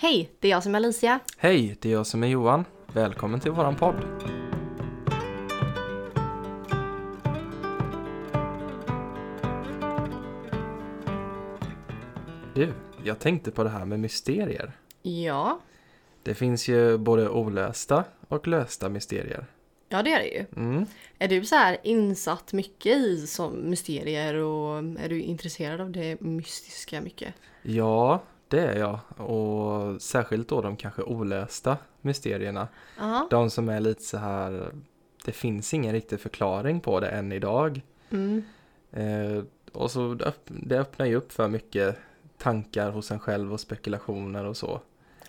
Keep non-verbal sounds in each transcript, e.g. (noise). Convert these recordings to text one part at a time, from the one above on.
Hej, det är jag som är Alicia. Hej, det är jag som är Johan. Välkommen till våran podd. Du, jag tänkte på det här med mysterier. Ja, Det finns ju både olösta och lösta mysterier. ja det är det ju. Mm. Är du så här insatt mycket i som mysterier och är du intresserad av det mystiska mycket? Ja, det är jag. Och särskilt då de kanske olösta mysterierna. Ja. De som är lite så här, det finns ingen riktig förklaring på det än idag. Mm. Eh, och så det öppnar ju upp för mycket tankar hos en själv och spekulationer och så.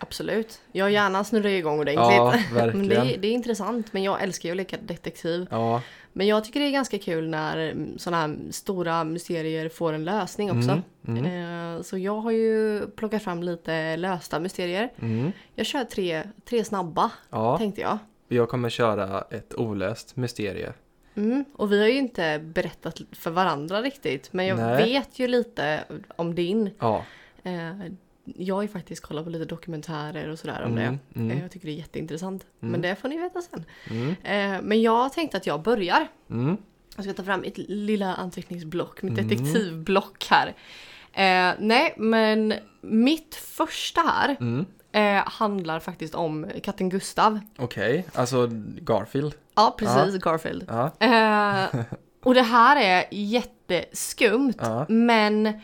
Absolut. Jag gärna snurrar igång ordentligt. Ja, (laughs) men verkligen. det, är- det är intressant, men jag älskar ju att leka detektiv. Ja, Men jag tycker det är ganska kul när sådana här stora mysterier får en lösning också. Mm, mm, Så jag har ju plockat fram lite lösta mysterier. mm. Jag kör tre, tre snabba, ja, tänkte jag. jag kommer köra ett olöst mysterie. Mm. Och vi har ju inte berättat för varandra riktigt. Men jag Nej. vet ju lite om din. Ja, Eh, jag har ju faktiskt kollat på lite dokumentärer och sådär om Mm, det. mm. Jag tycker det är jätteintressant. Mm. Men det får ni veta sen. mm, Eh, men jag tänkte att jag börjar. mm, Jag ska ta fram mitt lilla anteckningsblock, mitt Mm. detektivblock här. Eh, nej, men mitt första här eh, handlar faktiskt om katten Gustav. Okej, alltså Garfield. Ja, precis, Garfield. Ja, Eh, och det här är jätteskumt. ja, Men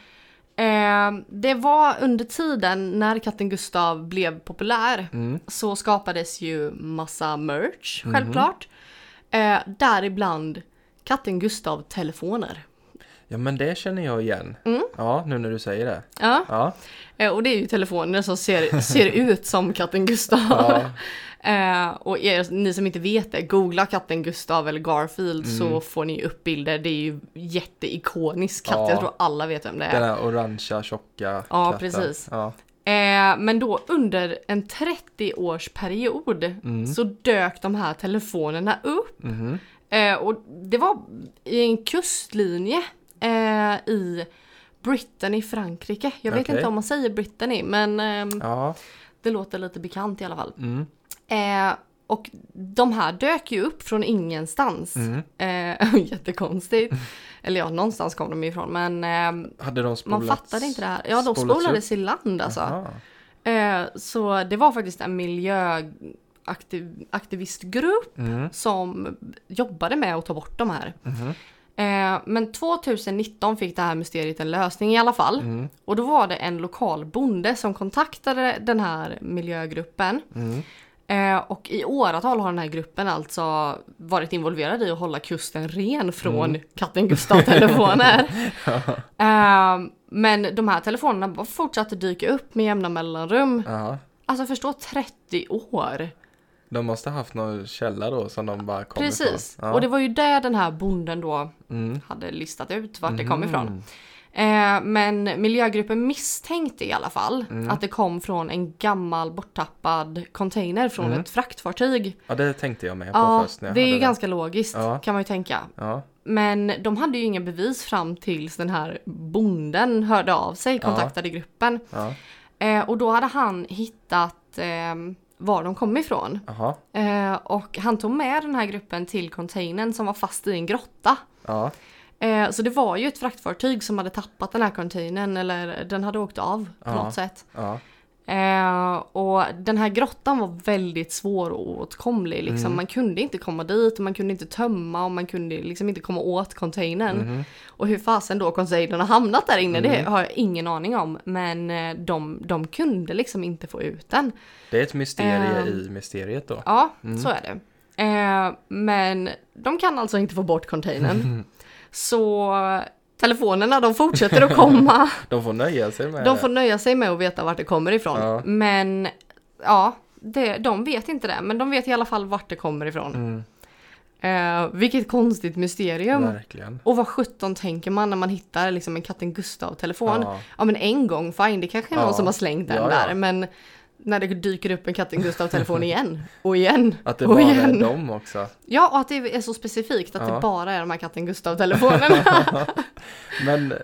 eh, det var under tiden när katten Gustav blev populär mm, så skapades ju massa merch, Mhm. självklart. Eh, däribland katten Gustav-telefoner. ja men det känner jag igen. Mm. Ja, nu när du säger det. Ja, Ja, eh, och det är ju telefoner som ser, ser ut som katten Gustav. ja, (laughs) Eh, och er, ni som inte vet det, googla katten Gustav eller Garfield så Mm. får ni upp bilder. Det är ju jätteikonisk katt, Ja. jag tror alla vet vem det är. den här orangea tjocka Ja, katten. precis. Ja, Eh, men då under en 30-årsperiod Mm. så dök de här telefonerna upp. Eh, och det var i en kustlinje eh, i Brittany, Frankrike. Jag vet Okej. inte om man säger Brittany, men ehm, ja, det låter lite bekant i alla fall. mm, Eh, och de här dök ju upp från ingenstans. mm. Eh, (laughs) jättekonstigt. Eller ja, någonstans kom de ifrån, men ehm, Hade de man spolats? fattade inte det här. Ja, de spolades i land alltså. Eh, så det var faktiskt en miljöaktivistgrupp Mm, som jobbade med att ta bort de här. mhm, Eh, men 2019 fick det här mysteriet en lösning i alla fall. mm, Och då var det en lokal bonde som kontaktade den här miljögruppen. mm. Eh, och i åratal har den här gruppen alltså varit involverad i att hålla kusten ren från Mm. katten Gustav-telefoner. (laughs) eh, men de här telefonerna bara fortsatte dyka upp med jämna mellanrum. Ja, Alltså förstå 30 år. de måste haft någon källa då som de bara kom Precis. ifrån. Ja. Och det var ju där den här bonden då mm. hade listat ut vart det kom Mhm. ifrån. Eh, men miljögruppen misstänkte i alla fall Mm. att det kom från en gammal borttappad container från Mm. ett fraktfartyg. Ja, det tänkte jag med på Ja, först när jag det är ju hörde ganska logiskt Ja. kan man ju tänka. Ja, Men de hade ju inga bevis fram tills den här bonden hörde av sig, Ja. kontaktade gruppen. ja, Eh, och då hade han hittat eh, var de kom ifrån. Eh, och han tog med den här gruppen till containern som var fast i en grotta. ja, Eh, så det var ju ett fraktfartyg som hade tappat den här containern eller den hade åkt av på Ja. något sätt. ja, Eh, och den här grottan var väldigt svåråtkomlig. Liksom. Mm. Man kunde inte komma dit och man kunde inte tömma och man kunde liksom inte komma åt containern. mhm, Och hur fasen då containern har hamnat där inne det Mm. har jag ingen aning om. Men eh, de, de kunde liksom inte få ut den. Det är ett mysterie Ehm. i mysteriet då. Ja, Mm. så är det. Eh, men de kan alltså inte få bort containern. (laughs) så telefonerna de fortsätter att komma. (laughs) De får nöja sig med De får nöja sig med att veta vart det kommer ifrån. Ja. Men ja, det, de vet inte det. Men de vet i alla fall vart det kommer ifrån. Mm, Eh, vilket konstigt mysterium. verkligen. Och vad sjutton tänker man när man hittar liksom en katten Gustav-telefon? Ja. Ja, men en gång, fine, det kanske är någon Ja. som har slängt den där. Men när det dyker upp en katten Gustav-telefon (laughs) igen och igen att det och bara igen. är dem också. Ja, och att det är så specifikt att Ja. det bara är de här katten Gustav-telefonerna. (laughs) Men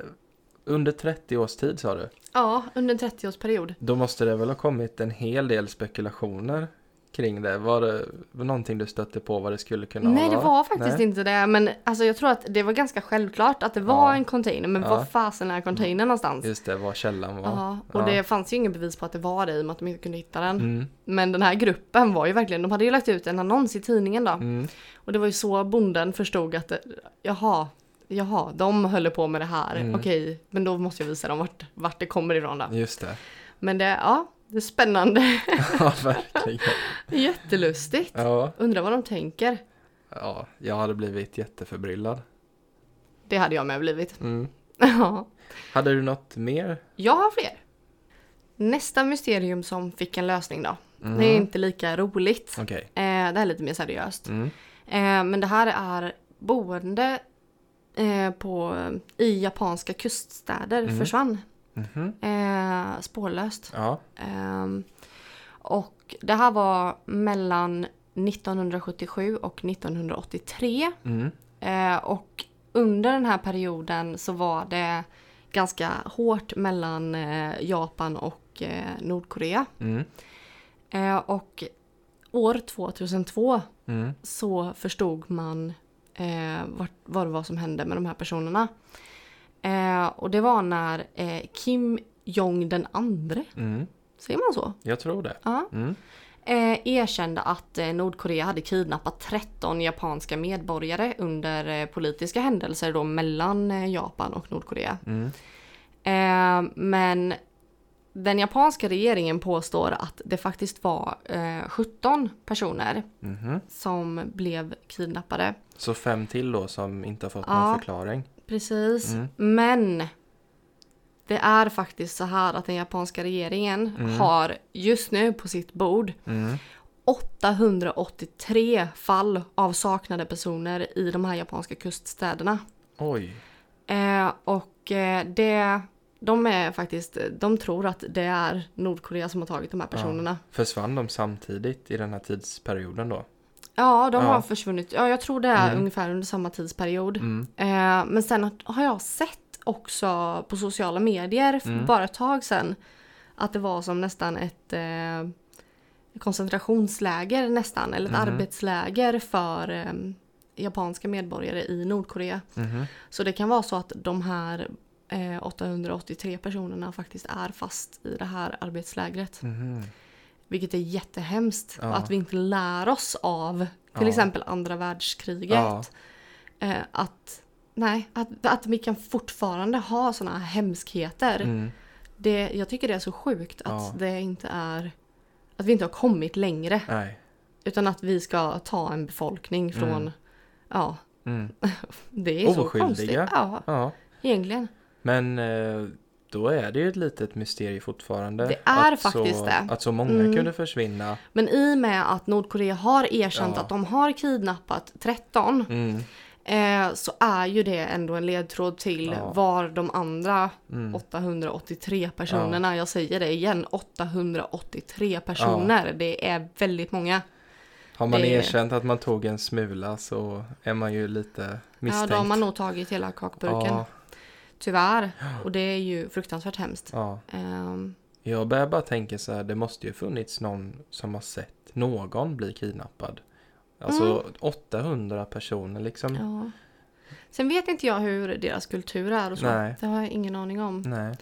Under 30 års tid sa du? Ja, under en 30-årsperiod. Då måste det väl ha kommit en hel del spekulationer kring det. Var det någonting du stötte på vad det skulle kunna Nej, vara? det var faktiskt Nej. inte det. Men alltså, jag tror att det var ganska självklart att det var Ja. en container. Men Ja. var fasen är containern någonstans? Just det, var källan var. Ja, och det fanns ju ingen bevis på att det var det i och med att de inte kunde hitta den. Mm, Men den här gruppen var ju verkligen, de hade ju lagt ut en annons i tidningen då. mm, Och det var ju så bonden förstod att, det- jaha, jaha, de höll på med det här. Mm. Okej, men då måste jag visa dem vart, vart det kommer ifrån då. just det. Men det, ja, det är spännande. (laughs) Ja, verkligen. Jättelustigt. Ja, Undrar vad de tänker. ja, jag hade blivit jätteförbryllad. Det hade jag med blivit. Mm. (laughs) Ja. Hade du något mer? Jag har fler. Nästa mysterium som fick en lösning då. Mm. Det är inte lika roligt. Okej. Eh, det här är lite mer seriöst. Mm. Eh, men det här är boende eh, på, i japanska kuststäder Mm. Mhm. Eh, spårlöst. Ja. Ehm, och det här var mellan 1977 och 1983. Mm. Eh, och under den här perioden så var det ganska hårt mellan eh, Japan och eh, Nordkorea. Mm. Eh, och år 2002 Mm. så förstod man eh, vad, vad det var som hände med de här personerna. Eh, och det var när eh, Kim Jong den andre, Mm. säger man så? Jag tror det. Ja. Mm. Eh, erkände att eh, Nordkorea hade kidnappat 13 japanska medborgare under eh, politiska händelser då mellan eh, Japan och Nordkorea. Mm. Men den japanska regeringen påstår att det faktiskt var eh, 17 personer Mhm. som blev kidnappade. Så fem till då som inte har fått Ja. någon förklaring. Precis. Mm. Men det är faktiskt så här att den japanska regeringen Mm. har just nu på sitt bord Mm. 883 fall av saknade personer i de här japanska kuststäderna. Oj. Eh, och eh, det, de är faktiskt, de tror att det är Nordkorea som har tagit de här personerna. Försvann de samtidigt i den här tidsperioden då? Ja, de har försvunnit. Ja, jag tror det är Mm. ungefär under samma tidsperiod. Mm. Eh, men sen har jag sett också på sociala medier för Mm. bara ett tag sedan att det var som nästan ett eh, koncentrationsläger nästan, eller ett Mhm. arbetsläger för eh, japanska medborgare i Nordkorea. Mhm. Så det kan vara så att de här eh, 883 personerna faktiskt är fast i det här arbetslägret. Vilket är jättehemskt. Ja. Att vi inte lär oss av till Ja. exempel andra världskriget. Eh, att, nej, att, att vi kan fortfarande ha sådana hemskheter. Mm. Det, jag tycker det är så sjukt att det inte är att vi inte har kommit längre. Nej. Utan att vi ska ta en befolkning från, Mm. ja, Mm. (laughs) det är så konstigt. Ja, Ja. egentligen. Men eh, då är det ju ett litet mysterium fortfarande. Det är faktiskt så, det. Att så många Mm. kunde försvinna. Men i och med att Nordkorea har erkänt Ja. att de har kidnappat 13 Mm. eh, så är ju det ändå en ledtråd till Ja. var de andra Mm. 883 personerna, jag säger det igen, 883 personer. Det är väldigt många. Har man det- erkänt att man tog en smula så är man ju lite misstänkt. Ja, då har man nog tagit hela kakburken. Tyvärr. Och det är ju fruktansvärt hemskt. ja. Ehm, Jag börjar bara tänka så här, det måste ju funnits någon som har sett någon bli kidnappad. Alltså 800 personer liksom. Mm. ja. Sen vet inte jag hur deras kultur är och så. Nej. Det har jag ingen aning om. Nej.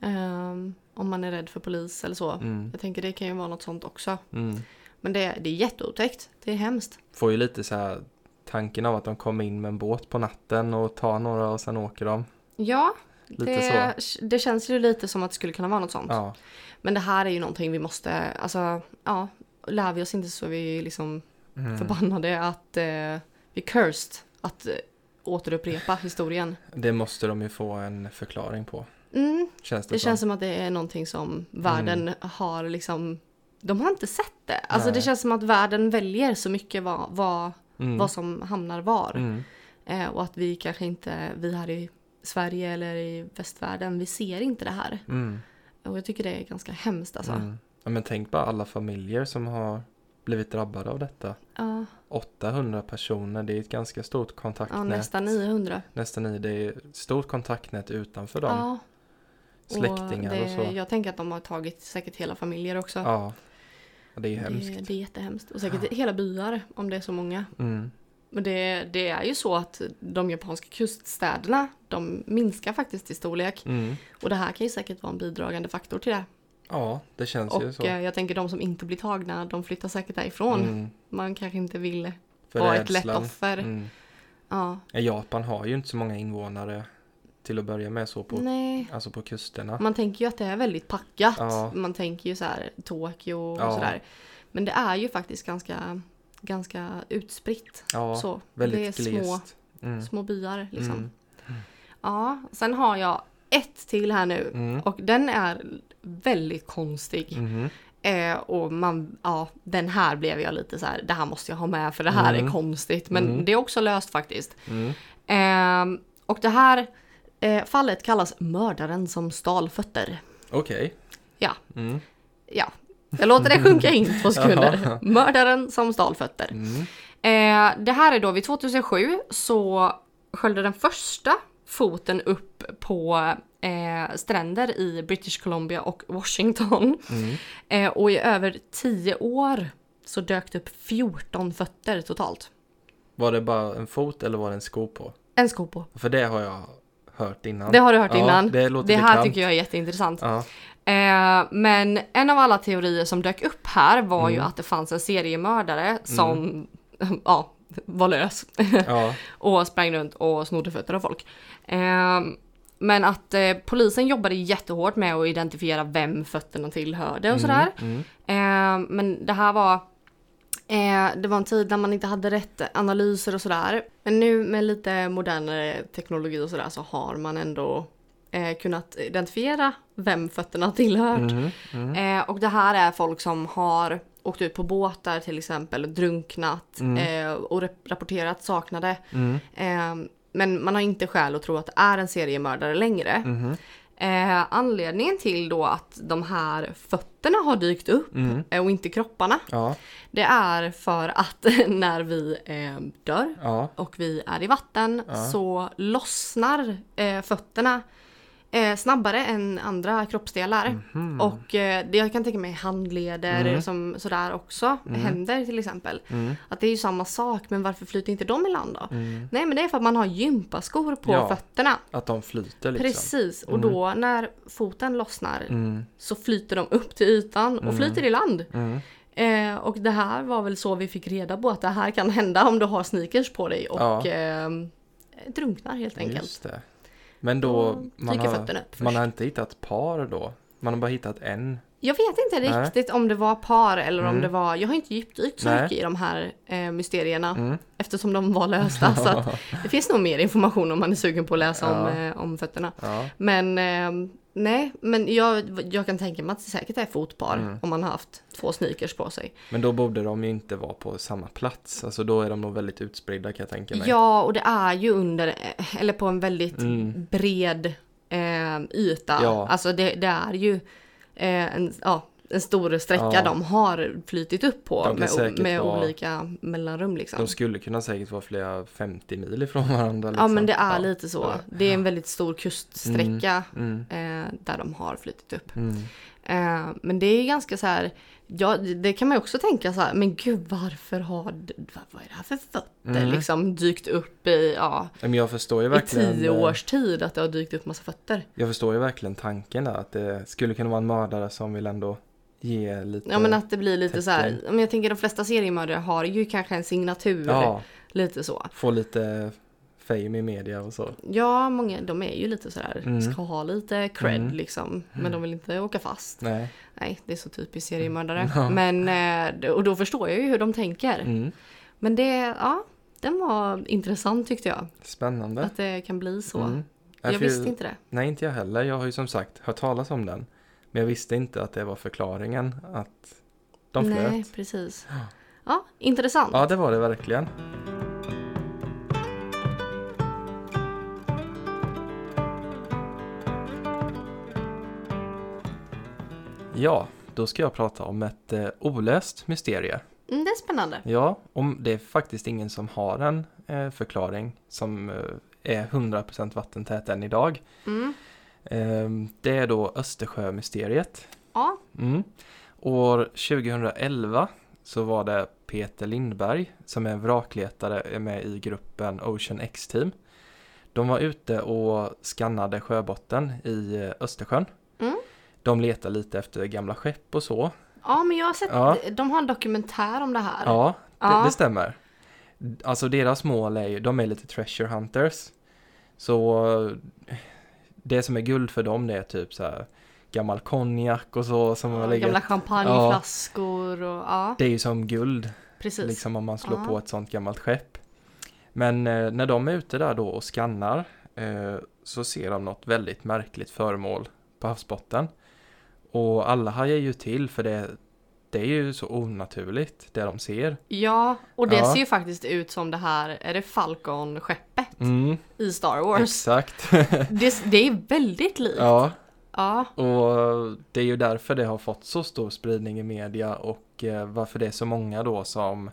Ehm, om man är rädd för polis eller så. Mm. Jag tänker det kan ju vara något sånt också. Mm. Men det, det är jätteotäckt. Det är hemskt. Får ju lite så här tanken av att de kommer in med en båt på natten och tar några och sen åker de. Ja, det, det känns ju lite som att det skulle kunna vara något sånt. Ja. Men det här är ju någonting vi måste, alltså, ja, lär vi oss inte så är vi liksom Mm. förbannade att eh, vi är cursed att eh, återupprepa historien. Det måste de ju få en förklaring på. Mm, Känns det, det känns som att det är någonting som världen har liksom, de har inte sett det. Alltså Nej. det känns som att världen väljer så mycket vad, vad, Mm. vad som hamnar var. Mm. Eh, och att vi kanske inte, vi här i Sverige eller i västvärlden, vi ser inte det här. Mm. Och jag tycker det är ganska hemskt alltså. Mm. Ja, men tänk bara alla familjer som har blivit drabbade av detta. Ja, 800 personer, det är ett ganska stort ja kontaktnät. nästan 900. Nästan i, det är ett stort kontaktnät utanför dem. Ja, Släktingar och, och, det, så. Jag tänker att de har tagit säkert hela familjer också. Ja. Och det är hemskt. det, det är jättehemskt. Och säkert hela byar om det är så många. Mm. Men det, det är ju så att de japanska kuststäderna, de minskar faktiskt i storlek. Mm. Och det här kan ju säkert vara en bidragande faktor till det. Ja, det känns ju Och så. eh, jag tänker de som inte blir tagna, de flyttar säkert därifrån. Mm. Man kanske inte vill För vara ett lätt offer. Mm. Ja, Japan har ju inte så många invånare till att börja med så på, Nej. alltså på kusterna. Man tänker ju att det är väldigt packat. Ja. Man tänker ju så här Tokyo och Ja. sådär. Men det är ju faktiskt ganska, ganska utspritt. Ja, så. väldigt det är små. Mm. små byar liksom. Mm. Ja, sen har jag ett till här nu. Mm. Och den är väldigt konstig. Mhm. Eh, och man, ja, den här blev jag lite så här, det här måste jag ha med för det här Mm. är konstigt. Men Mm. det är också löst faktiskt. Mm. Eh, och det här eh, fallet kallas mördaren som stal fötter. Okej. Ja. Mm. Ja, jag låter det sjunka in två sekunder. (laughs) Jaha. Mördaren som stal fötter. Mm. Eh, det här är då vid 2007 så sköljde den första foten upp på eh, stränder i British Columbia och Washington. Mm. Eh, och i över 10 år så dök det upp 14 fötter totalt. Var det bara en fot eller var det en sko på? En sko på. För det har jag hört innan. Det har du hört ja, innan. Det, låter Det här bekant. tycker jag är jätteintressant. Ja. Eh, men en av alla teorier som dök upp här var ju Mm. att det fanns en seriemördare som (laughs) ja, var lös ja. (laughs) och sprang runt och snodde fötter av folk. Eh, men att eh, polisen jobbade jättehårt med att identifiera vem fötterna tillhörde och sådär. Mm. Eh, men det här var eh, det var en tid när man inte hade rätt analyser och sådär. Men nu med lite modernare teknologi och sådär så har man ändå eh, kunnat identifiera vem fötterna tillhört. Mm. Mm. Eh, och det här är folk som har åkt ut på båtar till exempel drunknat Mm. eh, och rap- rapporterat saknade. Mm. Eh, men man har inte skäl att tro att det är en seriemördare längre. Mhm. Eh, anledningen till då att de här fötterna har dykt upp Mm. eh, och inte kropparna. Ja. Det är för att (laughs) när vi eh, dör Ja. och vi är i vatten Ja. så lossnar eh, fötterna eh, snabbare än andra kroppsdelar. Mhm. Och eh, det jag kan tänka mig handleder Mm. som sådär också, Mm. händer till exempel. Mm. Att det är ju samma sak men varför flyter inte de i land då? Mm. Nej men det är för att man har gympaskor på Ja, fötterna. Att de flyter liksom. Precis, och Mm. då när foten lossnar Mm. så flyter de upp till ytan och Mm. flyter i land. Mm. Eh, och det här var väl så vi fick reda på att det här kan hända om du har sneakers på dig och Ja. eh, drunknar helt enkelt. Men då, man har, man har inte hittat par då? Man har bara hittat en? Jag vet inte Nej. riktigt om det var par eller om Mm. det var, jag har inte djupdykt så mycket i de här eh, mysterierna Mm. eftersom de var lösta. så att (laughs) det finns nog mer information om man är sugen på att läsa om, Ja. eh, om fötterna. ja. Men eh, nej, men jag, jag kan tänka mig att det säkert är fotpar Mm. om man har haft två sneakers på sig. Men då borde de ju inte vara på samma plats. Alltså då är de nog väldigt utspridda kan jag tänka mig. Ja, och det är ju under, eller på en väldigt Mm. bred eh, yta. Ja. Alltså det, det är ju eh, en, ja, en stor sträcka Ja. de har flytit upp på med, med vara- olika mellanrum liksom. De skulle kunna säkert vara flera 50 mil ifrån varandra. Ja Liksom. men det är Ja. lite så. Ja. Det är en väldigt stor kuststräcka Mm. eh, där de har flyttit upp. Mm. Eh, men det är ganska så här, ja det kan man ju också tänka så här, men gud varför har, vad, vad är det här för fötter Mm. liksom dykt upp i, ja, Men jag förstår ju i verkligen. tio eh, års tid att det har dykt upp massa fötter. Jag förstår ju verkligen tanken där. Att det skulle kunna vara en mördare som vill ändå ge lite. Ja men att det blir lite så här, tecken. men jag tänker de flesta seriemördare har ju kanske en signatur, Ja, lite så. få lite fame i media och så. Ja, många, de är ju lite sådär, Mm. ska ha lite cred Mm. liksom, men de vill inte åka fast. Nej. Nej, det är så typiskt seriemördare. Ja. Men, eh, och då förstår jag ju hur de tänker. Mm. Men det, ja, den var intressant tyckte jag. Spännande. Att det kan bli så. Mm. Jag för- visste inte det. Nej, inte jag heller. Jag har ju som sagt hört talas om den. Men jag visste inte att det var förklaringen att de flöt. Nej, precis. Ja, intressant. Ja, det var det verkligen. Ja, då ska jag prata om ett eh, olöst mysterie. Mm, det är spännande. Ja, och det är faktiskt ingen som har en eh, förklaring som eh, är 100% vattentät än idag. Mm. Eh, det är då Östersjömysteriet. Ja. Mm. År 2011 så var det Peter Lindberg som är vrakletare är med i gruppen Ocean X-team. De var ute och skannade sjöbotten i eh, Östersjön. Mm. De letar lite efter gamla skepp och så. Ja, men jag har sett, Ja. de har en dokumentär om det här. Ja, det, Ja. det stämmer. Alltså deras mål är ju, de är lite treasure hunters. Så det som är guld för dem det är typ så här gammal konjak och så som har Ja, legat. Gamla champagneflaskor och ja, Det är ju som guld precis. liksom om man slår Ja. på ett sånt gammalt skepp. Men eh, när de är ute där då och skannar eh, så ser de något väldigt märkligt föremål på havsbotten. Och alla hajar ju till för det, det är ju så onaturligt det de ser. Ja, och det Ja. ser ju faktiskt ut som det här, är det Falcon-skeppet Mm, i Star Wars? exakt. (laughs) Det, det är väldigt likt. ja, Ja, och det är ju därför det har fått så stor spridning i media och eh, varför det är så många då som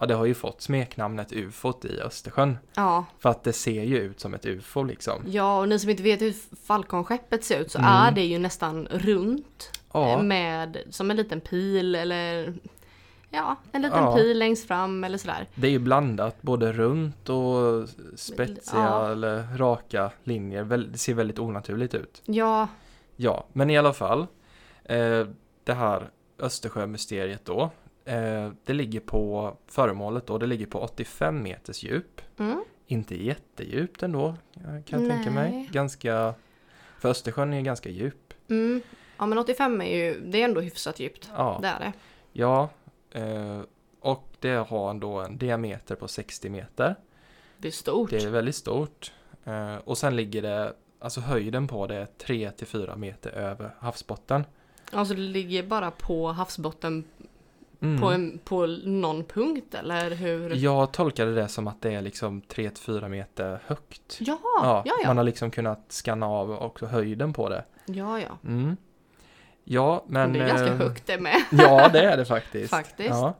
Ja, det har ju fått smeknamnet ufot i Östersjön. ja, För att det ser ju ut som ett ufo liksom. ja, och ni som inte vet hur Falcon-skeppet ser ut så Mm. är det ju nästan runt. Ja, Med, som en liten pil eller Ja, en liten Ja. pil längst fram eller sådär. det är ju blandat både runt och spetsiga Ja. eller raka linjer. Det ser väldigt onaturligt ut. Ja, Ja, men i alla fall. Eh, det här Östersjömysteriet då. Eh, det ligger på föremålet då. Det ligger på 85 meters djup. mm. Inte jättedjupt ändå. Kan jag tänka mig. Nej. Ganska. För Östersjön är ju ganska djup. Mm. Ja men 85 är ju, det är ändå hyfsat djupt. Ja. Det är det. Ja. Eh, och det har då en diameter på 60 meter. Det är stort. Det är väldigt stort. Eh, och sen ligger det, alltså höjden på det är 3-4 meter över havsbotten. Alltså det ligger bara på havsbotten Mm. på, en, på någon punkt eller hur? Jag tolkade det som att det är liksom 3-4 meter högt. Ja, ja, ja. Man har liksom kunnat scanna av också höjden på det. Ja, ja. Mm. Ja, men... det är ganska eh, högt det med. (laughs) Ja, det är det faktiskt. Faktiskt. Ja.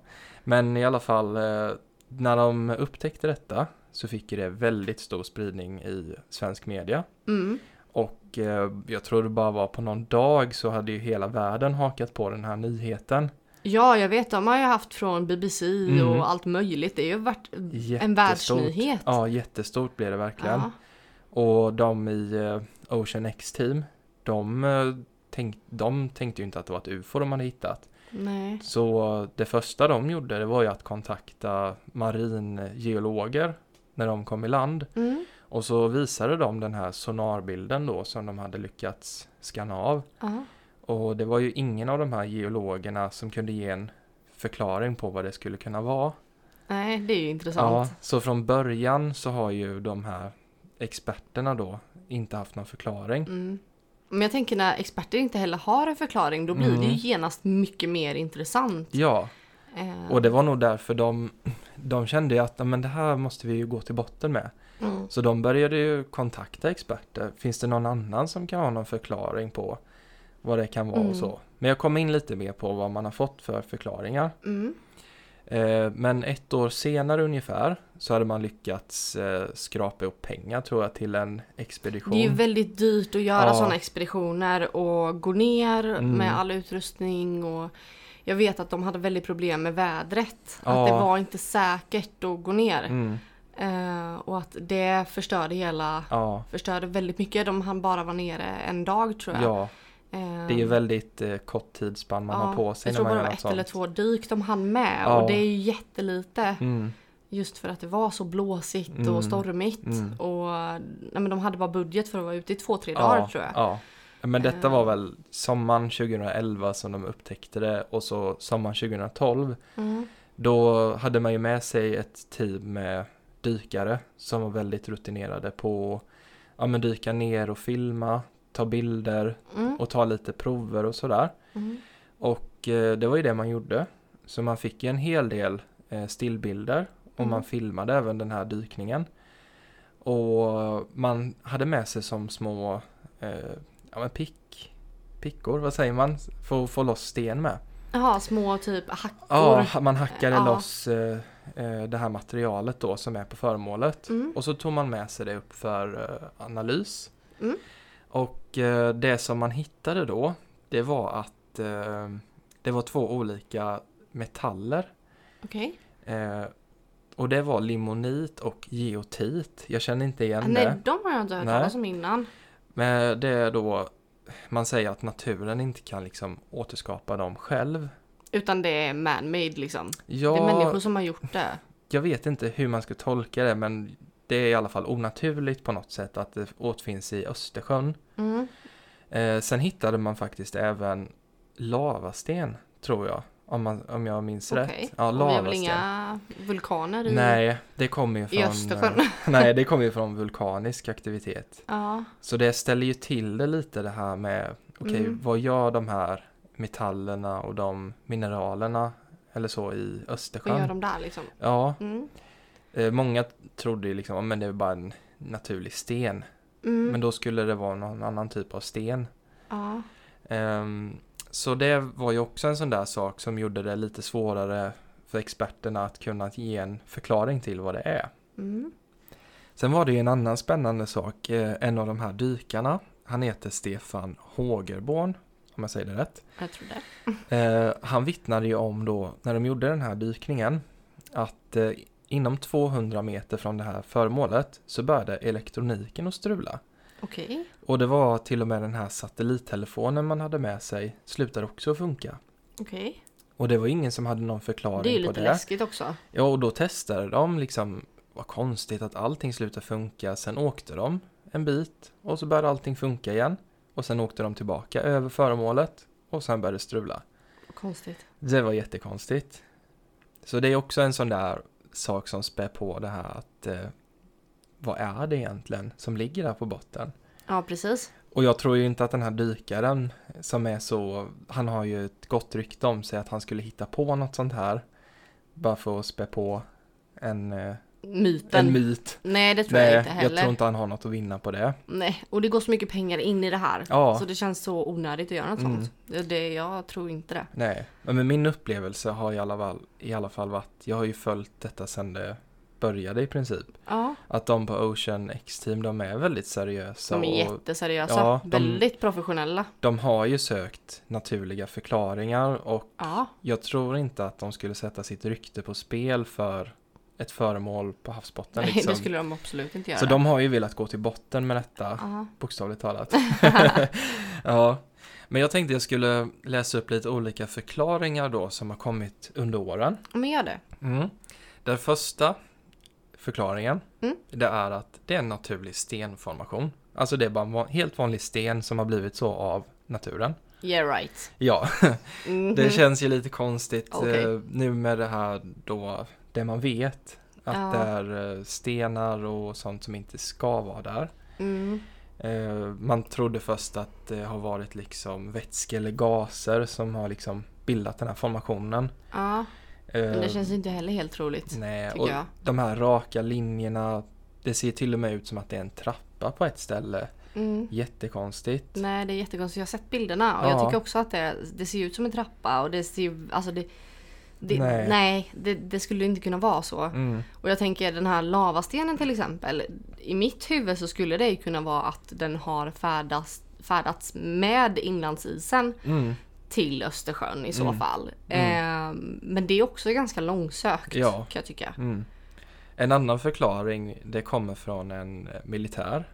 Men i alla fall, eh, när de upptäckte detta så fick det väldigt stor spridning i svensk media. Mm. Och eh, jag tror det bara var på någon dag så hade ju hela världen hakat på den här nyheten. Ja, jag vet. De har ju haft från BBC Mm. och allt möjligt. Det har ju varit en Jättestort. världsnyhet. Ja, jättestort blev det verkligen. Ja. Och de i Ocean X-team, de, tänk, de tänkte ju inte att det var ett UFO de hade hittat. Nej. Så det första de gjorde det var ju att kontakta maringeologer när de kom i land. Mm. Och så visade de den här sonarbilden då som de hade lyckats skanna av. Ja. Och det var ju ingen av de här geologerna som kunde ge en förklaring på vad det skulle kunna vara. Nej, det är ju Ja, intressant. så från början så har ju de här experterna då inte haft någon förklaring. Mm. Men jag tänker när experter inte heller har en förklaring, då blir det Mm. ju genast mycket mer intressant. Ja, Eh, och det var nog därför de, de kände ju att "Ja, men det här måste vi ju gå till botten med. mm. Så de började ju kontakta experter. Finns det någon annan som kan ha någon förklaring på vad det kan vara Mm. och så? Men jag kommer in lite mer på vad man har fått för förklaringar. Eh, men ett år senare ungefär så hade man lyckats eh, skrapa upp pengar tror jag till en expedition. Det är ju väldigt dyrt att göra Ja. sådana expeditioner och gå ner Mm. med all utrustning och jag vet att de hade väldigt problem med vädret. Ja. Att det var inte säkert att gå ner. Mm, Eh, och att det förstörde hela, ja, förstörde väldigt mycket. De hann bara vara nere en dag tror jag. ja, det är ju väldigt eh, kort tidsspann man har på sig Jag tror bara det var ett eller sånt. två dyk de hann med Ja. och det är ju jättelite. Mm, Just för att det var så blåsigt Mm. och stormigt. Mm. Och nej, men de hade bara budget för att vara ute i två, tre dagar tror jag. Ja. Men detta var väl sommaren 2011 som de upptäckte det och så sommaren 2012 Mm. Då hade man ju med sig ett team med dykare som var väldigt rutinerade på ja, men dyka ner och filma, ta bilder Mm. och ta lite prover och sådär. Mm. Och eh, det var ju det man gjorde. Så man fick ju en hel del eh, stillbilder och Mm. man filmade även den här dykningen. Och man hade med sig som små eh, ja, men pick, pickor, vad säger man, för att få loss sten med. Jaha, små typ hackor. Ja, man hackade Ja. loss eh, eh, det här materialet då som är på föremålet. Mm. Och så tog man med sig det upp för eh, analys. Mm. Och eh, det som man hittade då, det var att eh, det var två olika metaller. Okej. Eh, och det var limonit och geotit. Jag känner inte igen Ah, Nej, det. de har jag inte hört Nej. talas om innan. Men det är då, man säger att naturen inte kan liksom återskapa dem själv. Utan det är man-made liksom. Ja, Det är människor som har gjort det. jag vet inte hur man ska tolka det men det är i alla fall onaturligt på något sätt att det återfinns i Östersjön. Mm. Eh, sen hittade man faktiskt även lavasten, tror jag. Om, man, om jag minns Okej. rätt. Ja, Och vi har väl lavasten. inga vulkaner i, Nej, det kommer ju från... i Östersjön? eh, (laughs) nej, det kommer ju från vulkanisk aktivitet. ja. Så det ställer ju till det lite det här med, okej, Mm. vad gör de här metallerna och de mineralerna eller så i Vad Östersjön? gör de där liksom? Ja, Mm. Eh, många trodde ju liksom, "Ja, men det är bara en naturlig sten. Mm. Men då skulle det vara någon annan typ av sten. Ja. Ehm, så det var ju också en sån där sak som gjorde det lite svårare för experterna att kunna ge en förklaring till vad det är. Mm. Sen var det ju en annan spännande sak. Eh, en av de här dykarna, han heter Stefan Hågerborn, om jag säger det rätt. Jag tror det. Eh, han vittnade ju om då, när de gjorde den här dykningen, att inom 200 meter från det här föremålet så började elektroniken att strula. Okej. Och det var till och med den här satellittelefonen man hade med sig slutade också att funka. Okej. Och det var ingen som hade någon förklaring Det är ju på lite det. läskigt också. Ja, och då testade de liksom, vad konstigt att allting slutade funka. Sen åkte de en bit och så började allting funka igen. Och sen åkte de tillbaka över föremålet och sen började det strula. Konstigt. Det var jättekonstigt. Så det är också en sån där sak som spär på det här att eh, vad är det egentligen som ligger där på botten? Ja, precis. Och jag tror ju inte att den här dykaren som är så, han har ju ett gott rykte om sig att han skulle hitta på något sånt här. Bara för att spä på en, eh, Myten. en myt. Nej, det tror jag Nej, inte jag heller. tror inte han har något att vinna på det. Nej, och det går så mycket pengar in i det här. Ja. Så det känns så onödigt att göra något Mm. sånt. Det, det, jag tror inte det. Nej, men med min upplevelse har i alla, fall, i alla fall varit, jag har ju följt detta sedan det började i princip. Ja, Att de på Ocean X-Team, de är väldigt seriösa. de är och jätteseriösa. Ja, de- Väldigt professionella. de har ju sökt naturliga förklaringar och Ja, jag tror inte att de skulle sätta sitt rykte på spel för ett föremål på havsbotten. nej, Liksom. det skulle de absolut inte göra. Så de har ju velat gå till botten med detta, Ja. bokstavligt talat. (laughs) (laughs) ja, men jag tänkte jag skulle läsa upp lite olika förklaringar då som har kommit under åren. Men gör det. Mm. Den första förklaringen, Mm. det är att det är en naturlig stenformation. Alltså det är bara en helt vanlig sten som har blivit så av naturen. Yeah right. Ja, (laughs) Mhm. det känns ju lite konstigt Okej. eh, nu med det här då, det man vet. Att Ja. det är eh, stenar och sånt som inte ska vara där. Mm. Eh, man trodde först att det har varit liksom vätske eller gaser som har liksom bildat den här formationen. Ja, men Eh, det känns inte heller helt troligt. Nej, och jag. de här raka linjerna, det ser till och med ut som att det är en trappa på ett ställe. Mm. Jättekonstigt. Nej, det är jättekonstigt. Jag har sett bilderna och Ja. jag tycker också att det, det ser ut som en trappa och det ser alltså det, det Nej. nej, det, det skulle inte kunna vara så. Mm. Och jag tänker den här lavastenen till exempel. I mitt huvud så skulle det kunna vara att den har färdats, färdats med inlandsisen Mm. till Östersjön i så Mm. fall. Mm. Eh, men det är också ganska långsökt Ja. kan jag tycka. Mm. En annan förklaring, det kommer från en eh, militär.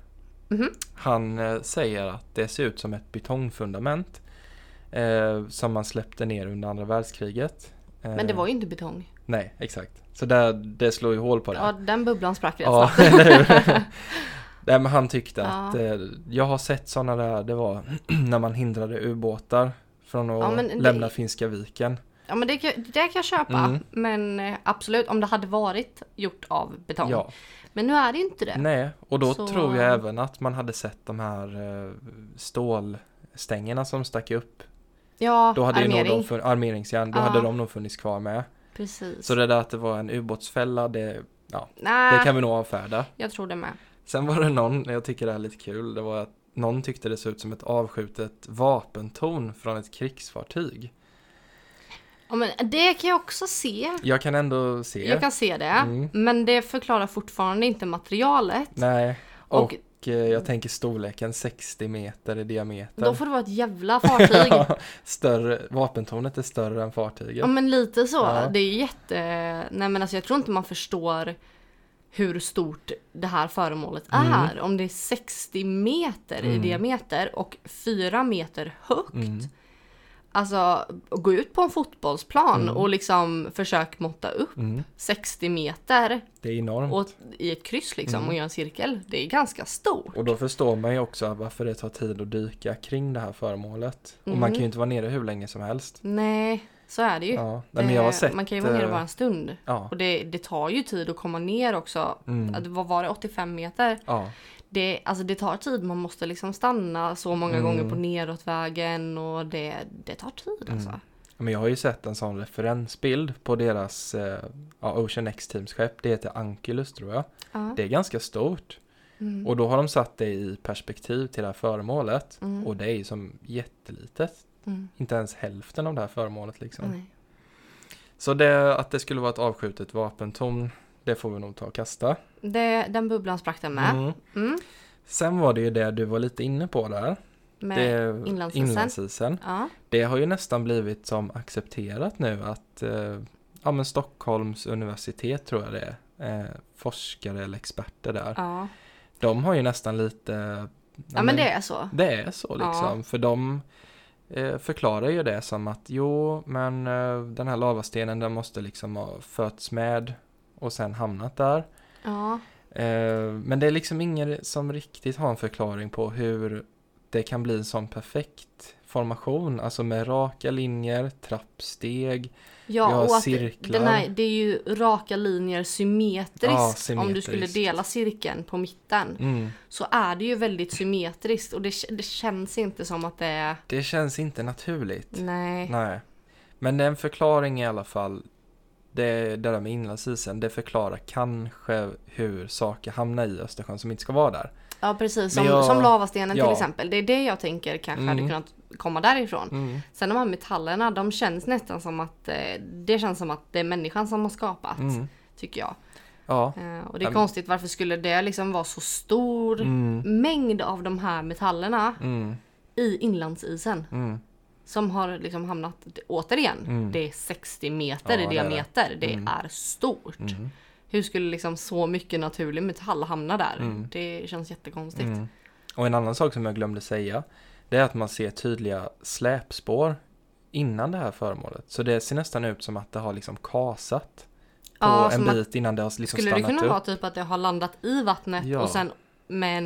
Mhm. Han eh, säger att det ser ut som ett betongfundament eh, som man släppte ner under andra världskriget. Eh, Men det var ju inte betong. Nej, exakt. Så där, det slår ju hål på det. Ja, den bubblan sprack rätt Ja, snabbt. (laughs) Nej, men han tyckte Ja. att eh, jag har sett sådana där, det var (clears throat) när man hindrade ubåtar från att Ja, det- lämna Finska viken. Ja men det, det kan jag köpa. Mm. Men eh, absolut om det hade varit gjort av betong. Ja, Men nu är det inte det. nej, och då Så- tror jag även att man hade sett de här eh, stålstängerna som stack upp. Ja, Då hade ju nog armering. de armeringsjärn, då Ja. hade de nog funnits kvar med. Precis. Så det där att det var en ubåtsfälla, det, Nej, det kan vi nog avfärda. jag tror det med. Sen var det någon, jag tycker det är lite kul, det var att någon tyckte det såg ut som ett avskjutet vapentorn från ett krigsfartyg. Ja, men det kan jag också se. Jag kan ändå se. Jag kan se det. Mm. Men det förklarar fortfarande inte materialet. Nej. Och, Och- jag tänker storleken 60 meter i diameter. Då får det vara ett jävla (laughs) fartyg. Ja, större, vapentornet är större än fartyget. Ja men lite så. Ja. Det är jätte... Nej men alltså jag tror inte man förstår hur stort det här föremålet Mm. är. Om det är 60 meter i Mm. diameter och 4 meter högt. Mm. Alltså gå ut på en fotbollsplan Mm. och liksom försök måtta upp Mm. 60 meter Det är enormt. och, i ett kryss liksom Mm. och göra en cirkel. Det är ganska stort. Och då förstår man ju också varför det tar tid att dyka kring det här föremålet. Och man kan ju inte vara nere hur länge som helst. Nej, så är det ju. Ja, Det- sett... man kan ju vara nere eh, bara en stund. Ja. Och det, det tar ju tid att komma ner också. Mm. Vad var det, 85 meter? ja. Det, alltså det tar tid, man måste liksom stanna så många Mm. gånger på neråtvägen och det, det tar tid alltså. Mm. Men jag har ju sett en sån referensbild på deras eh, ja, Ocean X Teams skepp. Det heter Ankylos tror jag. Ja. Det är ganska stort. Mm. Och då har de satt det i perspektiv till det här föremålet. Mm. Och det är ju som jättelitet. Mm. Inte ens hälften av det här föremålet liksom. Nej. Så det, att det skulle vara ett avskjutet vapentorn, det får vi nog ta och kasta. Det, den bubblan sprack den med. Mm. Mm. Sen var det ju det du var lite inne på där. Med det, inlandsisen. inlandsisen. Ja. Det har ju nästan blivit som accepterat nu att eh, ja, men Stockholms universitet tror jag det är, eh, forskare eller experter där. Ja. De har ju nästan lite... Ja, ja men det är så. Det är så liksom, för de eh, förklarar ju det som att jo, men eh, den här lavastenen den måste liksom ha fötts med och sen hamnat där. Ja. Eh, men det är liksom ingen som riktigt har en förklaring på hur det kan bli en sån perfekt formation, alltså med raka linjer, trappsteg. Ja, Vi har och att cirklar. den här, det är ju raka linjer symmetriskt. Ja, Om du skulle symmetriskt. dela cirkeln på mitten Mm. så är det ju väldigt symmetriskt och det, det känns inte som att det är... Det känns inte naturligt. Nej. Nej. Men en förklaring i alla fall, det, det där med inlandsisen, det förklarar kanske hur saker hamnar i Östersjön som inte ska vara där. Ja precis, som, jag- som lavastenen ja. till exempel. Det är det jag tänker kanske hade Mm. kunnat komma därifrån. Mm. Sen de här metallerna, de känns nästan som att eh, det känns som att det är människan som har skapat. Mm. Tycker jag. Ja. Eh, och det är konstigt, varför skulle det liksom vara så stor Mm. mängd av de här metallerna Mm. i inlandsisen? Som har liksom hamnat, återigen, Mm. det är 60 meter Ja, i det är det. diameter. Det Mm. är stort. Mm. Hur skulle liksom så mycket naturlig metall hamna där? Mm. Det känns jättekonstigt. Mm. Och en annan sak som jag glömde säga, det är att man ser tydliga släpspår innan det här föremålet. Så det ser nästan ut som att det har liksom kasat på Ja, en bit innan det har liksom Skulle det stannat kunna upp. vara typ att det har landat i vattnet Ja. och sen med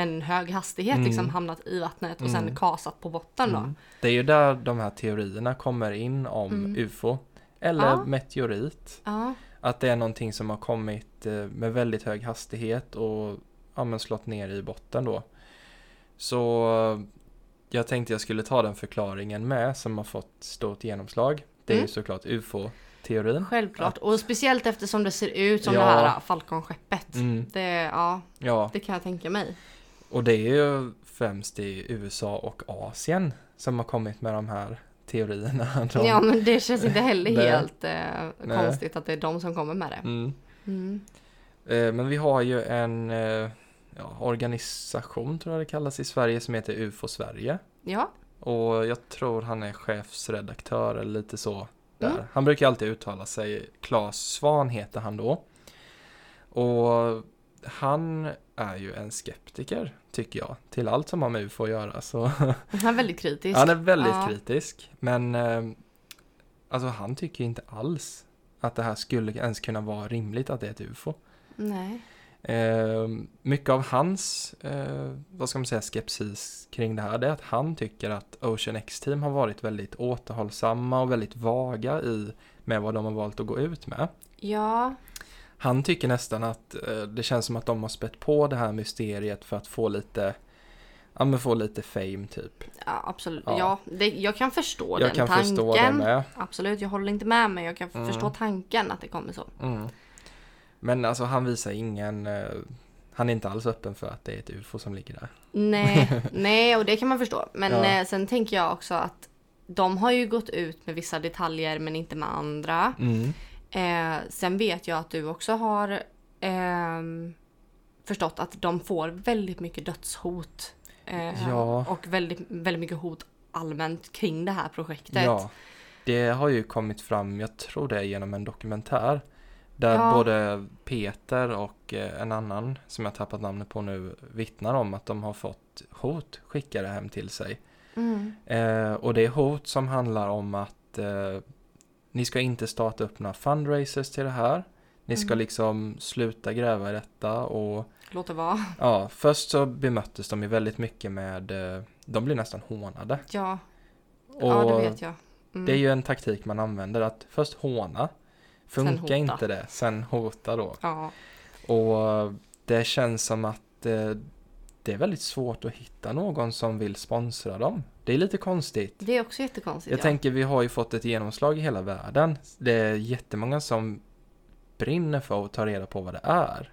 en, hög hastighet Mm. liksom hamnat i vattnet och sen Mm. kasat på botten då? Mm. Det är ju där de här teorierna kommer in om Mm. UFO. Eller Ja. meteorit. Ja. Att det är någonting som har kommit eh, med väldigt hög hastighet och ja, men slått ner i botten då. Så eh, jag tänkte jag skulle ta den förklaringen med som har fått stort genomslag. Det är Mm. ju såklart UFO-teorin. Självklart. Och speciellt eftersom det ser ut som Ja. det här Falcon-skeppet. Mm, Det, ja, ja, det kan jag tänka mig. och det är ju främst i USA och Asien som har kommit med de här teorierna. (laughs) De, Ja men det känns inte heller helt eh, konstigt att det är de som kommer med det. Mm. Mm. Eh, Men vi har ju en eh, ja, organisation tror jag det kallas i Sverige som heter UFO Sverige. Ja, Och jag tror han är chefsredaktör eller lite så där. Mm. Han brukar alltid uttala sig. Claes Svan heter han då. Och han är ju en skeptiker tycker jag. Till allt som har med UFO att göra. Så (laughs) han är väldigt kritisk. han är väldigt Ja. kritisk. Men eh, alltså han tycker inte alls att det här skulle ens kunna vara rimligt att det är ett UFO. Nej. Eh, mycket av hans, eh, vad ska man säga, skepsis kring det här, det är att han tycker att Ocean X-team har varit väldigt återhållsamma och väldigt vaga i med vad de har valt att gå ut med. Ja, Han tycker nästan att eh, det känns som att de har spett på det här mysteriet för att få lite, ja men få lite fame typ. ja absolut. Ja. Ja, det, jag kan förstå Jag den kan tanken. förstå det med. Absolut, jag håller inte med men jag kan Mm. förstå tanken att det kommer så. Mm. Men alltså han visar ingen, eh, han är inte alls öppen för att det är ett UFO som ligger där. Nej, (laughs) nej och det kan man förstå. Men Ja. eh, sen tänker jag också att de har ju gått ut med vissa detaljer men inte med andra. Mm. Eh, sen vet jag att du också har ehm, förstått att de får väldigt mycket dödshot. Eh, Ja. Och väldigt, väldigt mycket hot allmänt kring det här projektet. Ja, det har ju kommit fram, jag tror det är genom en dokumentär. Där Ja. både Peter och eh, en annan som jag tappat namnet på nu vittnar om att de har fått hot skickade hem till sig. Mm. Eh, och det är hot som handlar om att eh, ni ska inte starta upp några fundraisers till det här. Ni ska Mm. liksom sluta gräva i detta och Låt det vara. (laughs) ja, först så bemöttes de ju väldigt mycket med, eh, de blir nästan hånade. Ja, Och ja det vet jag. Mm. Det är ju en taktik man använder att först håna. Funkar inte det, sen hota då. Ja. Och det känns som att eh, det är väldigt svårt att hitta någon som vill sponsra dem. Det är lite konstigt. Det är också jättekonstigt. Jag ja. tänker vi har ju fått ett genomslag i hela världen. Det är jättemånga som brinner för att ta reda på vad det är.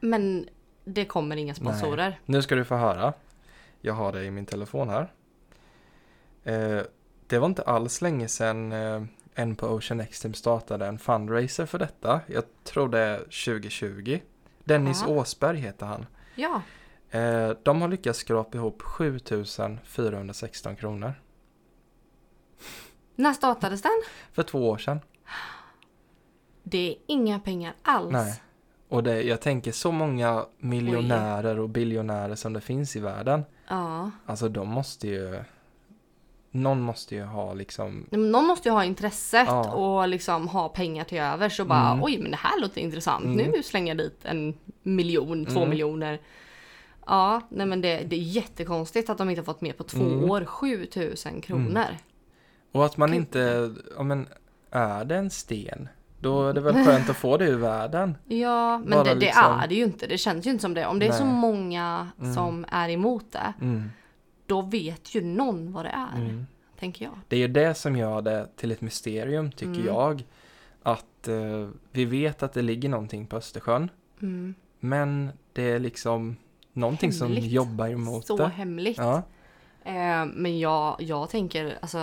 Men det kommer inga sponsorer. Nu ska du få höra. Jag har det i min telefon här. Eh, det var inte alls länge sedan eh, en på Ocean Extreme startade en fundraiser för detta. Jag tror det är 2020. Dennis Ja. Åsberg heter han. Ja. Eh, de har lyckats skrapa ihop 7416 kronor. När startades den? För två år sedan. Det är inga pengar alls. Nej. Och det, jag tänker så många miljonärer och biljonärer som det finns i världen. Ja. Alltså de måste ju... Någon måste ju ha liksom... Någon måste ju ha intresset Ja. och liksom ha pengar till övers och bara Mm. oj men det här låter intressant. Mm. Nu slänger jag dit en miljon, två Mm. miljoner. Ja, nej men det, det är jättekonstigt att de inte har fått med på två Mm. år 7000 kronor. Och att man inte... Ja men, är det en sten? Då är det väl (laughs) skönt att få det ur världen. Ja, men det, det liksom- är det ju inte. Det känns ju inte som det. Om det är så många Mm. som är emot det, Mm. Då vet ju någon vad det är. Mm. Tänker jag. Det är ju det som gör det till ett mysterium tycker Mm. jag. Att eh, vi vet att det ligger någonting på Östersjön. Mm. Men det är liksom någonting som Hemligt. jobbar emot Så det. hemligt. Ja. Eh, men jag, jag tänker alltså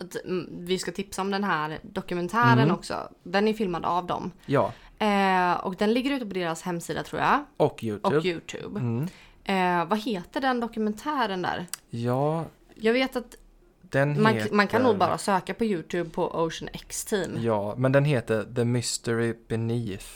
att mm, vi ska tipsa om den här dokumentären Mm. också. Den är filmad av dem. ja, Eh, och den ligger ute på deras hemsida tror jag. och Youtube. Och Youtube. Mm. Eh, vad heter den dokumentären där? Ja, Jag vet att den man, heter... man kan nog bara söka på Youtube på Ocean X Team. Ja, men den heter The Mystery Beneath.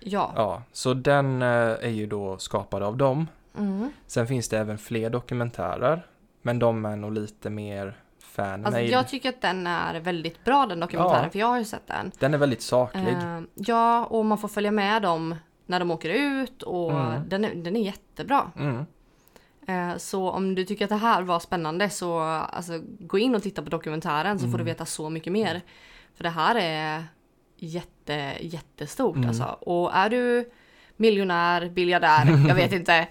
Ja. Ja, så den eh, är ju då skapad av dem. Mm. Sen finns det även fler dokumentärer. Men de är nog lite mer fan-made. Alltså, jag tycker att den är väldigt bra den dokumentären Ja. för jag har ju sett den. Den är väldigt saklig. Eh, ja, och man får följa med dem när de åker ut och Mm. den, är, den är jättebra. Mm. Eh, så om du tycker att det här var spännande så alltså, gå in och titta på dokumentären så får du Mm. veta så mycket mer. För det här är jätte, jättestort Mm. alltså. Och är du miljonär, biljardär, (laughs) jag vet inte.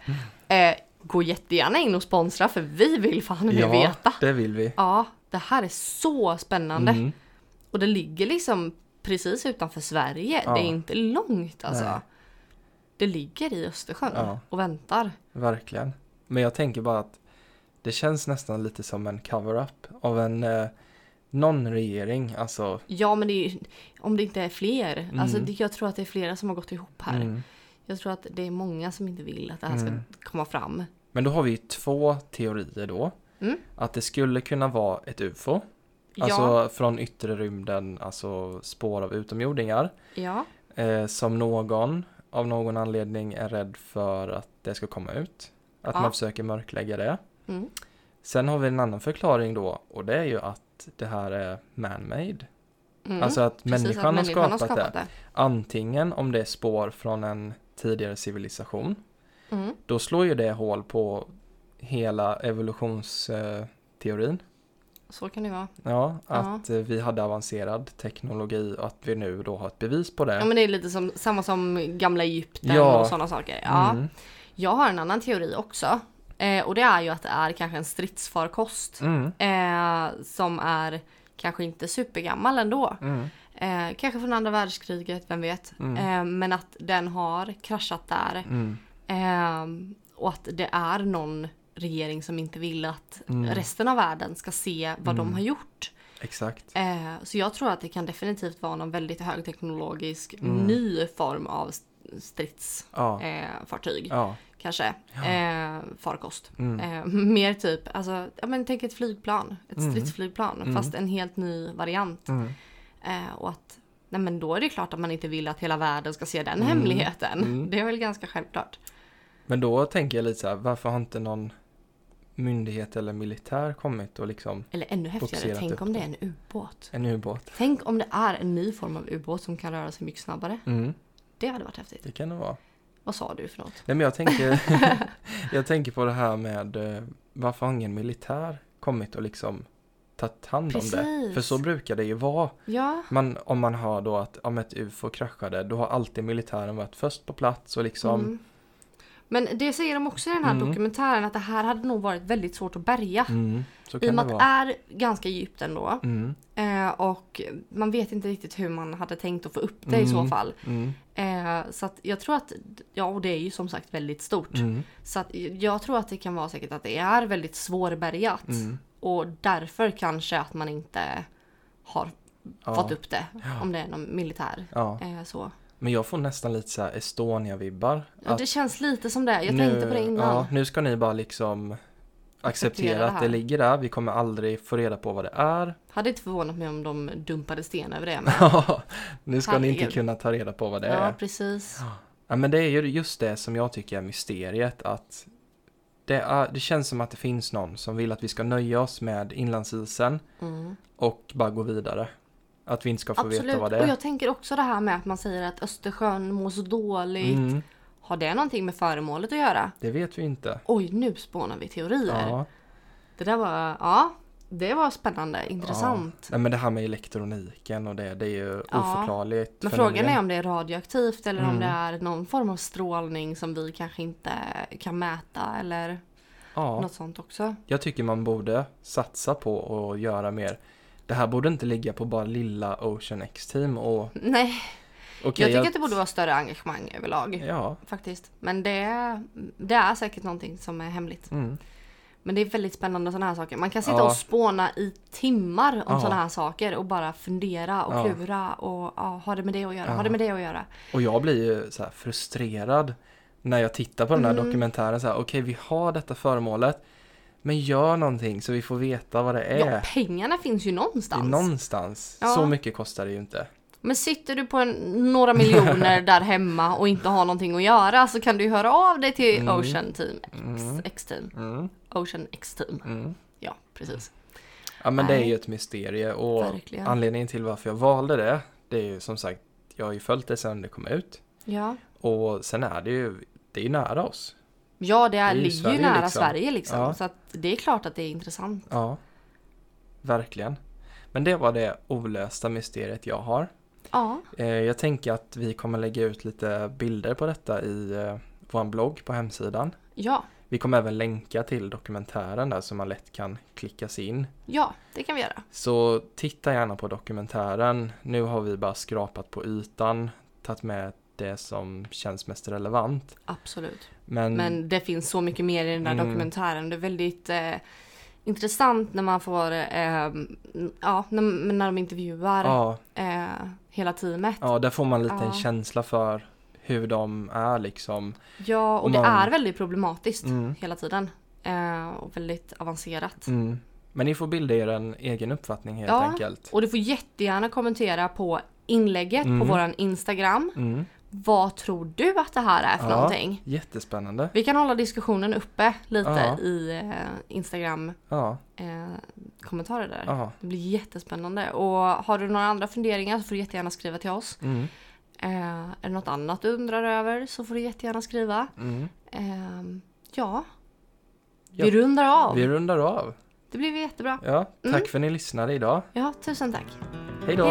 Eh, gå jättegärna in och sponsra för vi vill fan Ja, veta. det vill vi. Ja, det här är så spännande. Mm. Och det ligger liksom precis utanför Sverige. Ja. Det är inte långt alltså. Nej. Det ligger i Östersjön Ja. och väntar. Verkligen. Men jag tänker bara att det känns nästan lite som en cover-up av en eh, någon regering. Alltså, Ja, men det är, om det inte är fler. Alltså, Mm. det, jag tror att det är flera som har gått ihop här. mm. Jag tror att det är många som inte vill att det här ska Mm. komma fram. Men då har vi ju två teorier då. Mm. Att det skulle kunna vara ett UFO. Alltså ja, från yttre rymden, alltså spår av utomjordingar. ja, Eh, som någon av någon anledning är rädd för att det ska komma ut. Att Ja. man försöker mörklägga det. mm. Sen har vi en annan förklaring då och det är ju att det här är man-made. Mm. Alltså att Precis, människan, att har skapat, det. det. Antingen om det är spår från en tidigare civilisation. Mm. Då slår ju det hål på hela evolutionsteorin. Så kan det vara. Ja, att eh, vi hade avancerad teknologi och att vi nu då har ett bevis på det. Ja, men det är lite som, samma som gamla Egypten Ja. och sådana saker. Ja. Mm. Jag har en annan teori också. Eh, och det är ju att det är kanske en stridsfarkost. Mm. Eh, som är kanske inte supergammal ändå. Mm. Eh, kanske från andra världskriget, vem vet. Mm. Eh, men att den har kraschat där. Mm. Eh, och att det är någon regering som inte vill att Mm. resten av världen ska se vad de Mm. har gjort. Exakt. Eh, så jag tror att det kan definitivt vara någon väldigt högteknologisk Mm. ny form av stridsfartyg. Ja. Eh, Ja. kanske. Eh, farkost. Mm. Eh, mer typ, alltså, ja, men tänk ett flygplan. Ett Mm. stridsflygplan. Mm. Fast en helt ny variant. Mm. Eh, och att, nej men då är det klart att man inte vill att hela världen ska se den hemligheten. Det är väl ganska självklart. Men då tänker jag lite så här, varför har inte någon myndighet eller militär kommit och liksom Eller ännu häftigare, tänk om det är en ubåt. en ubåt? Tänk om det är en ny form av ubåt som kan röra sig mycket snabbare. Mm, Det hade varit häftigt. det kan det vara. Vad sa du för något? Nej men jag tänker, (laughs) jag tänker på det här med eh, varför har ingen militär kommit och liksom tagit hand om det? Precis. För så brukar det ju vara. Ja, Man, om man har då att om ett UFO kraschade, då har alltid militären varit först på plats och liksom Mm. Men det säger de också i den här Mm. dokumentären att det här hade nog varit väldigt svårt att bärga. Mm, I och med att det är ganska djupt ändå. Mm, Eh, och man vet inte riktigt hur man hade tänkt att få upp det i så Mm. fall. mm, Eh, så att jag tror att, ja och det är ju som sagt väldigt stort. mm, Så att jag tror att det kan vara säkert att det är väldigt svårbärgat. Och därför kanske att man inte har Ja, fått upp det. Ja. Om det är någon militär. ja. Eh, så. Men jag får nästan lite så Estonia-vibbar. Ja, det känns lite som det. Jag nu, tänkte på det innan. Ja, nu ska ni bara liksom acceptera, det att det ligger där. Vi kommer aldrig få reda på vad det är. Hade inte förvånat mig om de dumpade sten över det. (laughs) Men... nu ska ni inte Herregud. kunna ta reda på vad det ja, är. precis. Ja, men det är ju just det som jag tycker är mysteriet. Att det, är, det känns som att det finns någon som vill att vi ska nöja oss med inlandsisen Mm. och bara gå vidare. Att vi inte ska få Absolut. veta vad det Och är. jag tänker också det här med att man säger att Östersjön mår så dåligt. Mm, Har det någonting med föremålet att göra? det vet vi inte. Oj, nu spånar vi teorier. Ja. Det där var, ja, det var spännande, intressant. Nej, men det här med elektroniken och det, det är ju Ja. oförklarligt. Men fenomen. frågan är om det är radioaktivt eller om Mm. det är någon form av strålning som vi kanske inte kan mäta eller Ja. något sånt också. Jag tycker man borde satsa på att göra mer. Det här borde inte ligga på bara lilla Ocean X-team och Nej, okej jag tycker att det borde vara större engagemang överlag. Ja, Faktiskt. Men det, det är säkert någonting som är hemligt. mm, Men det är väldigt spännande sådana här saker. Man kan sitta Ja. och spåna i timmar om Ja. sådana här saker och bara fundera och Ja. klura och ja, har det med det att göra? Ja. Har det med det att göra? och jag blir ju så frustrerad när jag tittar på den här Mm. dokumentären så här, okej vi har detta föremålet men gör någonting så vi får veta vad det är. Ja, pengarna finns ju någonstans. någonstans. Ja. Så mycket kostar det ju inte. Men sitter du på en, några miljoner (laughs) där hemma och inte har någonting att göra så kan du höra av dig till Mm. Ocean Team X, Mm. X-Team. Mm, Ocean X-Team. mm. Ja, precis. Ja men det är Nej. ju ett mysterie och Verkligen. anledningen till varför jag valde det, det är ju som sagt, jag har ju följt det sedan det kom ut. Ja. Och sen är det ju, det är ju nära oss. Ja, det, är, Det är ligger ju nära liksom. Sverige liksom. Ja. Så det är klart att det är intressant. Ja, verkligen. Men det var det olösta mysteriet jag har. Ja, Eh, jag tänker att vi kommer lägga ut lite bilder på detta i eh, vår blogg på hemsidan. ja, Vi kommer även länka till dokumentären där så man lätt kan klicka sig in. ja, det kan vi göra. Så titta gärna på dokumentären. Nu har vi bara skrapat på ytan, tagit med det som känns mest relevant. Absolut. Men, Men det finns så mycket mer i den där Mm. dokumentären. Det är väldigt eh, intressant när man får, eh, ja, när, när de intervjuar ja, eh, hela teamet. Ja, ja, där får man lite en Ja. känsla för hur de är liksom. och Och det man- är väldigt problematiskt Mm. hela tiden. Eh, och väldigt avancerat. Mm. Men ni får bilda er en egen uppfattning helt Ja. enkelt. Och du får jättegärna kommentera på inlägget Mm. på våran Instagram. Mm. Vad tror du att det här är för Ja. någonting? Jättespännande. Vi kan hålla diskussionen uppe lite Ja. i eh, Instagram Ja, eh, kommentarer där. ja. Det blir jättespännande. Och har du några andra funderingar så får du jättegärna skriva till oss. Mm. Eh, är det något annat du undrar över så får du jättegärna skriva. Mm. Eh, ja, vi rundar av. Vi rundar av. Det blir jättebra. Ja, tack Mm. för att ni lyssnade idag. Ja, tusen tack. Hej då.